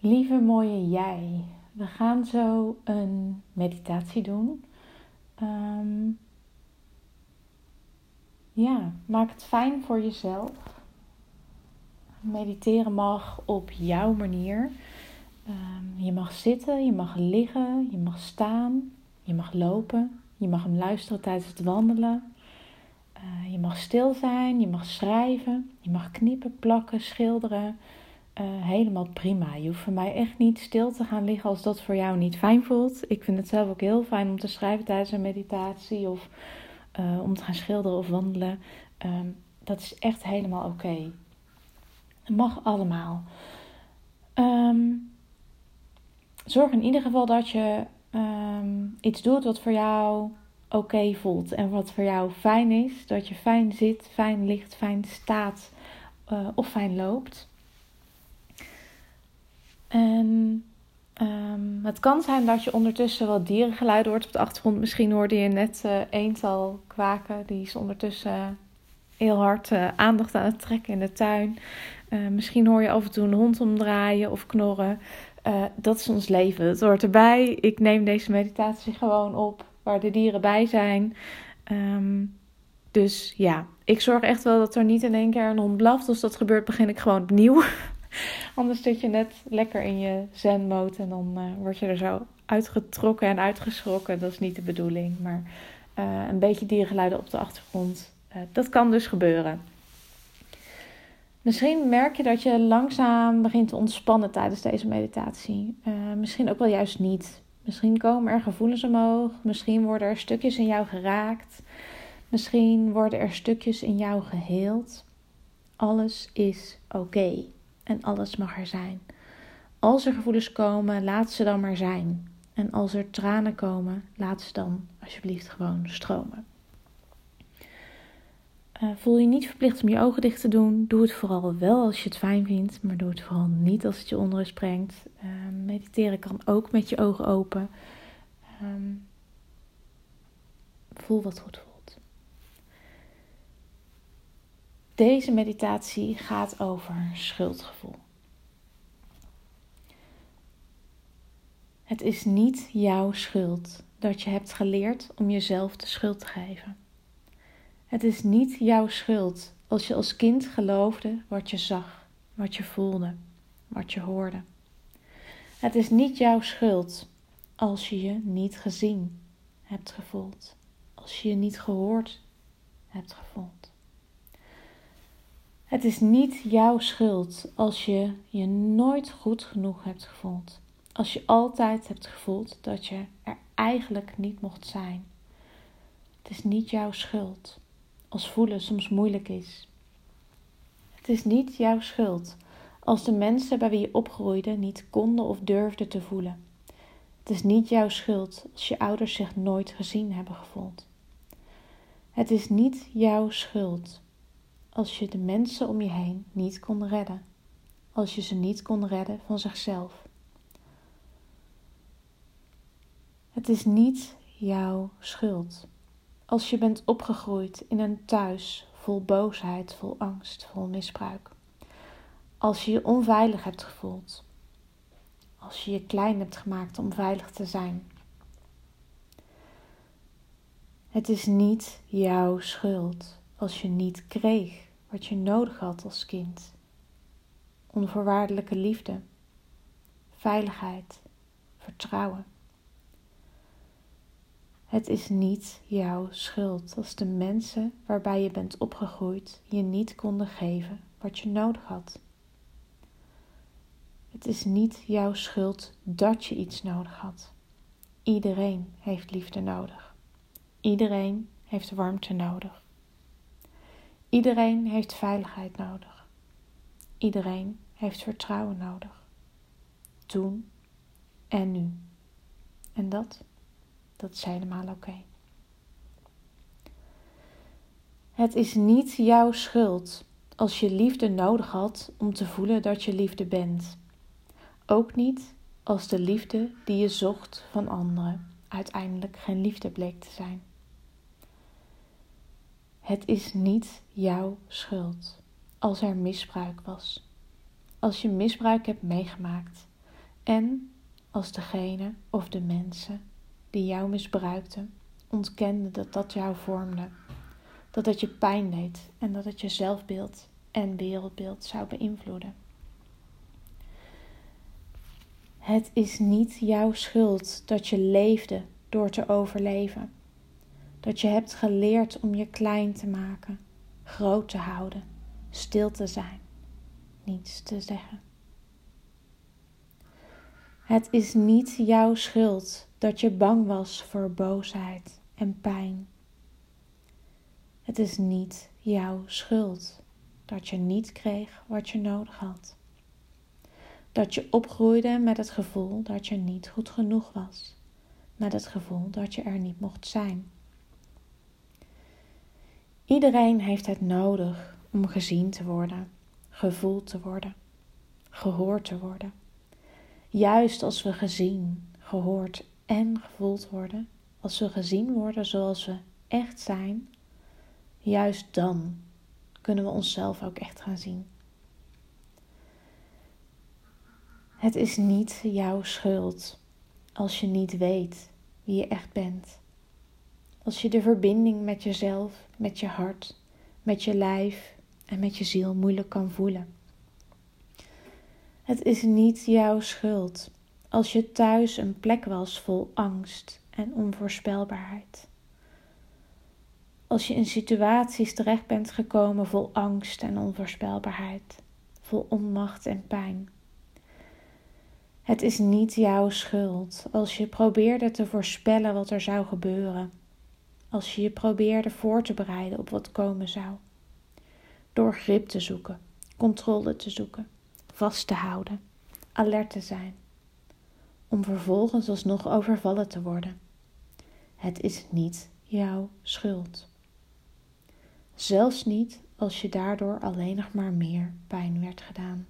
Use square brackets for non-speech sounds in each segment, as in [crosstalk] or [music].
Lieve mooie jij, we gaan zo een meditatie doen. Ehm, ja, maak het fijn voor jezelf. Mediteren mag op jouw manier. Ehm, je mag zitten, je mag liggen, je mag staan, je mag lopen, je mag hem luisteren tijdens het wandelen. Uh, je mag stil zijn, je mag schrijven, je mag knippen, plakken, schilderen. Uh, helemaal prima. Je hoeft voor mij echt niet stil te gaan liggen als dat voor jou niet fijn voelt. Ik vind het zelf ook heel fijn om te schrijven tijdens een meditatie of uh, om te gaan schilderen of wandelen. Um, dat is echt helemaal oké. Okay. Mag allemaal. Um, zorg in ieder geval dat je um, iets doet wat voor jou oké voelt en wat voor jou fijn is. Dat je fijn zit, fijn ligt, fijn staat uh, of fijn loopt. En um, het kan zijn dat je ondertussen wat dierengeluiden hoort op de achtergrond. Misschien hoorde je net uh, eental kwaken. Die is ondertussen heel hard uh, aandacht aan het trekken in de tuin. Uh, misschien hoor je af en toe een hond omdraaien of knorren. dat is ons leven. Het hoort erbij. Ik neem deze meditatie gewoon op waar de dieren bij zijn. Um, dus ja, ik zorg echt wel dat er niet in één keer een hond blaft. Als dat gebeurt, begin ik gewoon opnieuw. [laughs] [laughs] Anders zit je net lekker in je zen-mode en dan uh, word je er zo uitgetrokken en uitgeschrokken. Dat is niet de bedoeling. Maar uh, een beetje diergeluiden op de achtergrond, uh, dat kan dus gebeuren. Misschien merk je dat je langzaam begint te ontspannen tijdens deze meditatie. misschien ook wel juist niet. Misschien komen er gevoelens omhoog. Misschien worden er stukjes in jou geraakt. Misschien worden er stukjes in jou geheeld. Alles is oké. En alles mag er zijn. Als er gevoelens komen, laat ze dan maar zijn. En als er tranen komen, laat ze dan alsjeblieft gewoon stromen. Uh, voel je niet verplicht om je ogen dicht te doen. Doe het vooral wel als je het fijn vindt, maar doe het vooral niet als het je onrust brengt. Uh, mediteren kan ook met je ogen open. Um, voel wat goed. Deze meditatie gaat over schuldgevoel. Het is niet jouw schuld dat je hebt geleerd om jezelf de schuld te geven. Het is niet jouw schuld als je als kind geloofde wat je zag, wat je voelde, wat je hoorde. Het is niet jouw schuld als je je niet gezien hebt gevoeld, als je je niet gehoord hebt gevoeld. Het is niet jouw schuld als je je nooit goed genoeg hebt gevoeld. Als je altijd hebt gevoeld dat je er eigenlijk niet mocht zijn. Het is niet jouw schuld als voelen soms moeilijk is. Het is niet jouw schuld als de mensen bij wie je opgroeide niet konden of durfden te voelen. Het is niet jouw schuld als je ouders zich nooit gezien hebben gevoeld. Het is niet jouw schuld als je de mensen om je heen niet kon redden, als je ze niet kon redden van zichzelf. Het is niet jouw schuld als je bent opgegroeid in een thuis vol boosheid, vol angst, vol misbruik. Als je je onveilig hebt gevoeld. Als je je klein hebt gemaakt om veilig te zijn. Het is niet jouw schuld als je niet kreeg wat je nodig had als kind. Onvoorwaardelijke liefde, veiligheid, vertrouwen. Het is niet jouw schuld als de mensen waarbij je bent opgegroeid je niet konden geven wat je nodig had. Het is niet jouw schuld dat je iets nodig had. Iedereen heeft liefde nodig. Iedereen heeft warmte nodig. Iedereen heeft veiligheid nodig. Iedereen heeft vertrouwen nodig. Toen en nu. En dat, dat is helemaal oké. Het is niet jouw schuld als je liefde nodig had om te voelen dat je liefde bent. Ook niet als de liefde die je zocht van anderen uiteindelijk geen liefde bleek te zijn. Het is niet jouw schuld als er misbruik was. Als je misbruik hebt meegemaakt, En als degene of de mensen die jou misbruikten ontkenden dat dat jou vormde, dat het je pijn deed en dat het je zelfbeeld en wereldbeeld zou beïnvloeden. Het is niet jouw schuld dat je leefde door te overleven. Dat je hebt geleerd om je klein te maken, groot te houden, stil te zijn, niets te zeggen. Het is niet jouw schuld dat je bang was voor boosheid en pijn. Het is niet jouw schuld dat je niet kreeg wat je nodig had. Dat je opgroeide met het gevoel dat je niet goed genoeg was, met het gevoel dat je er niet mocht zijn. Iedereen heeft het nodig om gezien te worden, gevoeld te worden, gehoord te worden. Juist als we gezien, gehoord en gevoeld worden, als we gezien worden zoals we echt zijn, juist dan kunnen we onszelf ook echt gaan zien. Het is niet jouw schuld als je niet weet wie je echt bent. Als je de verbinding met jezelf, met je hart, met je lijf en met je ziel moeilijk kan voelen. Het is niet jouw schuld als je thuis een plek was vol angst en onvoorspelbaarheid. Als je in situaties terecht bent gekomen vol angst en onvoorspelbaarheid, vol onmacht en pijn. Het is niet jouw schuld als je probeerde te voorspellen wat er zou gebeuren, als je je probeerde voor te bereiden op wat komen zou. Door grip te zoeken, controle te zoeken, vast te houden, alert te zijn, om vervolgens alsnog overvallen te worden. Het is niet jouw schuld. Zelfs niet als je daardoor alleen nog maar meer pijn werd gedaan.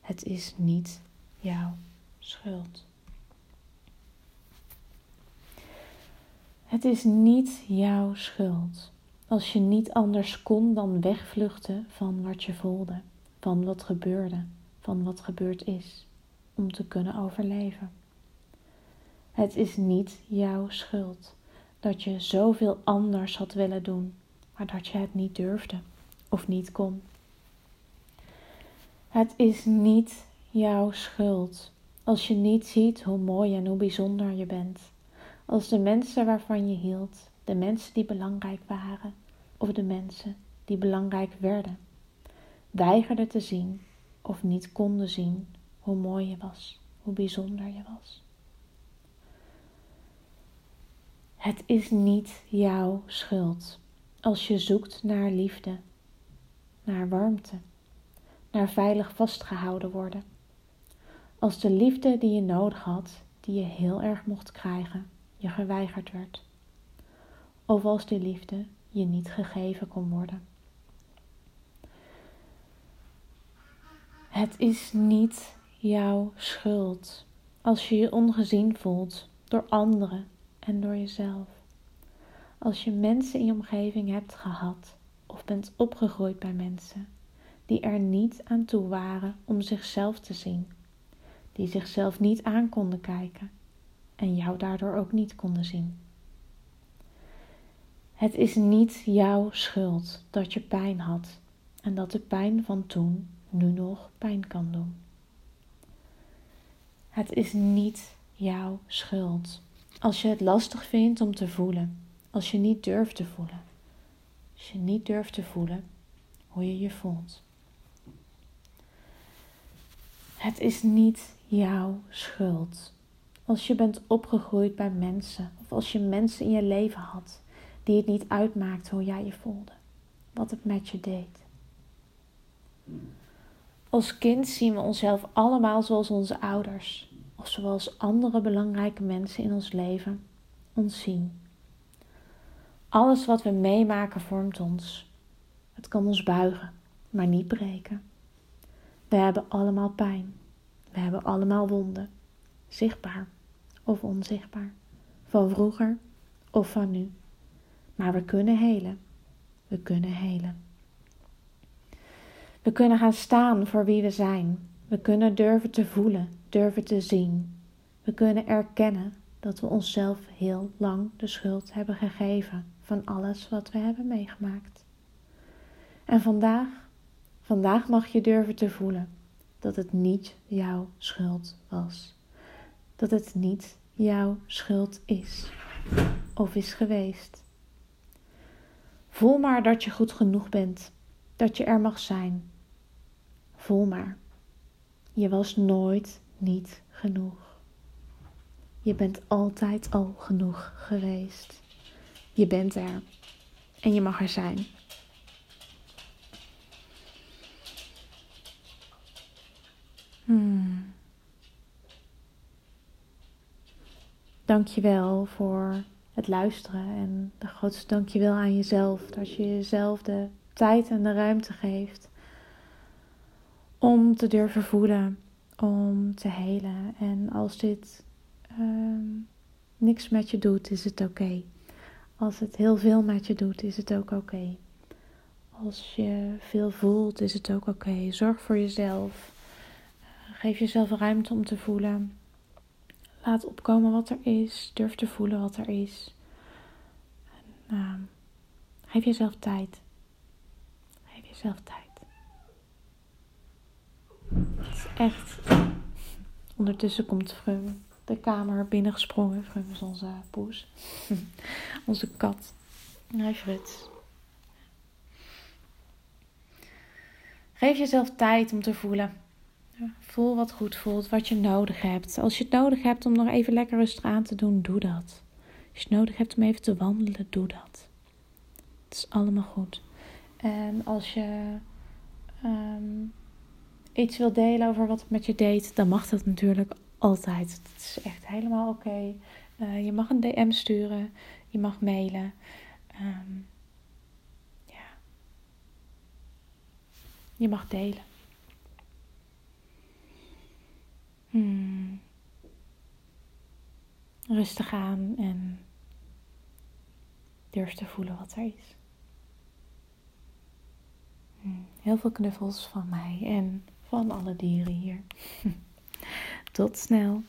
Het is niet jouw schuld. Het is niet jouw schuld als je niet anders kon dan wegvluchten van wat je voelde, van wat gebeurde, van wat gebeurd is, om te kunnen overleven. Het is niet jouw schuld dat je zoveel anders had willen doen, maar dat je het niet durfde of niet kon. Het is niet jouw schuld als je niet ziet hoe mooi en hoe bijzonder je bent. Als de mensen waarvan je hield, de mensen die belangrijk waren of de mensen die belangrijk werden, weigerden te zien of niet konden zien hoe mooi je was, hoe bijzonder je was. Het is niet jouw schuld als je zoekt naar liefde, naar warmte, naar veilig vastgehouden worden. Als de liefde die je nodig had, die je heel erg mocht krijgen, je geweigerd werd. Of als die liefde je niet gegeven kon worden. Het is niet jouw schuld als je je ongezien voelt door anderen en door jezelf. Als je mensen in je omgeving hebt gehad of bent opgegroeid bij mensen die er niet aan toe waren om zichzelf te zien, die zichzelf niet aan konden kijken en jou daardoor ook niet konden zien. Het is niet jouw schuld dat je pijn had en dat de pijn van toen nu nog pijn kan doen. Het is niet jouw schuld als je het lastig vindt om te voelen, als je niet durft te voelen, als je niet durft te voelen hoe je je voelt. Het is niet jouw schuld als je bent opgegroeid bij mensen of als je mensen in je leven had die het niet uitmaakt hoe jij je voelde, wat het met je deed. Als kind zien we onszelf allemaal zoals onze ouders of zoals andere belangrijke mensen in ons leven ons zien. Alles wat we meemaken vormt ons. Het kan ons buigen, maar niet breken. We hebben allemaal pijn. We hebben allemaal wonden, zichtbaar of onzichtbaar, van vroeger of van nu. Maar we kunnen helen. We kunnen helen. We kunnen gaan staan voor wie we zijn. We kunnen durven te voelen, durven te zien. We kunnen erkennen dat we onszelf heel lang de schuld hebben gegeven van alles wat we hebben meegemaakt. En vandaag, vandaag mag je durven te voelen dat het niet jouw schuld was. Dat het niet jouw schuld is of is geweest. Voel maar dat je goed genoeg bent, dat je er mag zijn. Voel maar, je was nooit niet genoeg. Je bent altijd al genoeg geweest. Je bent er en je mag er zijn. Dank je wel voor het luisteren en de grootste dank je wel aan jezelf dat je jezelf de tijd en de ruimte geeft om te durven voelen, om te helen. En als dit uh, niks met je doet, is het oké. Als het heel veel met je doet, is het ook oké. Als je veel voelt, is het ook oké. Zorg voor jezelf. Geef jezelf ruimte om te voelen. Laat opkomen wat er is. Durf te voelen wat er is. En, uh, geef jezelf tijd. Geef jezelf tijd. Het is echt. Ondertussen komt Frum de kamer binnengesprongen. Frum is onze poes. [laughs] onze kat. Hij Frits. Geef jezelf tijd om te voelen. Voel wat goed voelt, wat je nodig hebt. Als je het nodig hebt om nog even lekker rustig aan te doen, doe dat. Als je het nodig hebt om even te wandelen, doe dat. Het is allemaal goed. En als je um, iets wil delen over wat het met je deed, dan mag dat natuurlijk altijd. Het is echt helemaal oké. Uh, je mag een DM sturen, je mag mailen. Um, ja. Je mag delen. Rustig aan en durf te voelen wat er is. Hmm. Heel veel knuffels van mij en van alle dieren hier. [laughs] Tot snel.